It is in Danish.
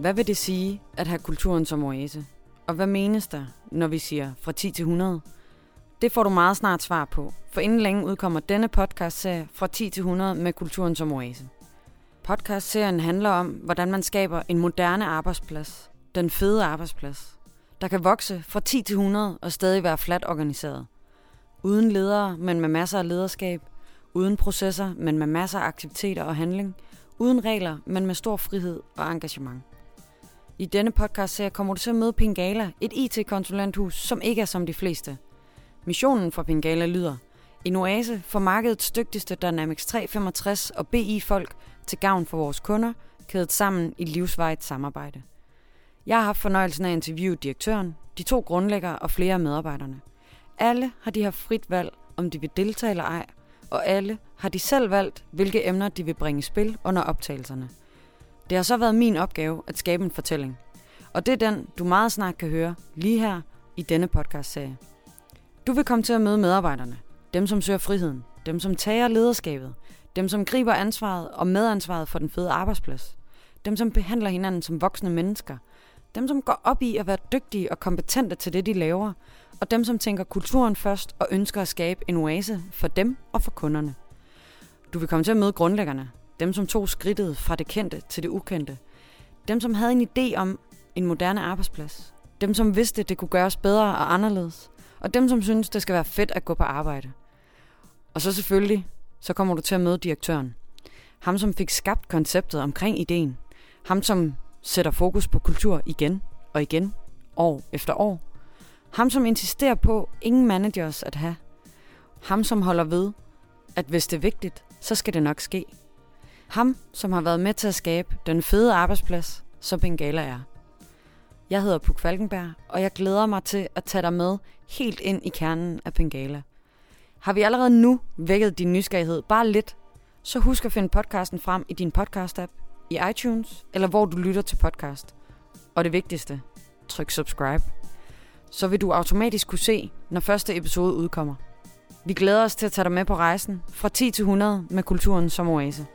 Hvad vil det sige at have kulturen som oase? Og hvad menes der, når vi siger fra 10 til 100? Det får du meget snart svar på, for inden længe udkommer denne podcastserie fra 10 til 100 med kulturen som oase. Podcast-serien handler om, hvordan man skaber en moderne arbejdsplads, den fede arbejdsplads, der kan vokse fra 10 til 100 og stadig være flat organiseret. Uden ledere, men med masser af lederskab, uden processer, men med masser af aktiviteter og handling, uden regler, men med stor frihed og engagement. I denne podcast ser kommer du til at møde Pingala, et IT-konsulenthus, som ikke er som de fleste. Missionen for Pingala lyder, en oase for markedets dygtigste Dynamics 365 og BI-folk til gavn for vores kunder, kædet sammen i livsvejet samarbejde. Jeg har haft fornøjelsen af at interviewe direktøren, de to grundlæggere og flere af medarbejderne. Alle har de haft frit valg, om de vil deltage eller ej, og alle har de selv valgt, hvilke emner de vil bringe i spil under optagelserne – det har så været min opgave at skabe en fortælling. Og det er den, du meget snart kan høre lige her i denne podcast-serie. Du vil komme til at møde medarbejderne. Dem, som søger friheden. Dem, som tager lederskabet. Dem, som griber ansvaret og medansvaret for den fede arbejdsplads. Dem, som behandler hinanden som voksne mennesker. Dem, som går op i at være dygtige og kompetente til det, de laver. Og dem, som tænker kulturen først og ønsker at skabe en oase for dem og for kunderne. Du vil komme til at møde grundlæggerne, dem, som tog skridtet fra det kendte til det ukendte. Dem, som havde en idé om en moderne arbejdsplads. Dem, som vidste, det kunne gøres bedre og anderledes. Og dem, som synes, det skal være fedt at gå på arbejde. Og så selvfølgelig, så kommer du til at møde direktøren. Ham, som fik skabt konceptet omkring ideen. Ham, som sætter fokus på kultur igen og igen, år efter år. Ham, som insisterer på ingen managers at have. Ham, som holder ved, at hvis det er vigtigt, så skal det nok ske. Ham, som har været med til at skabe den fede arbejdsplads, som Bengala er. Jeg hedder Puk Falkenberg, og jeg glæder mig til at tage dig med helt ind i kernen af Bengala. Har vi allerede nu vækket din nysgerrighed bare lidt, så husk at finde podcasten frem i din podcast-app, i iTunes eller hvor du lytter til podcast. Og det vigtigste, tryk subscribe. Så vil du automatisk kunne se, når første episode udkommer. Vi glæder os til at tage dig med på rejsen fra 10 til 100 med kulturen som oase.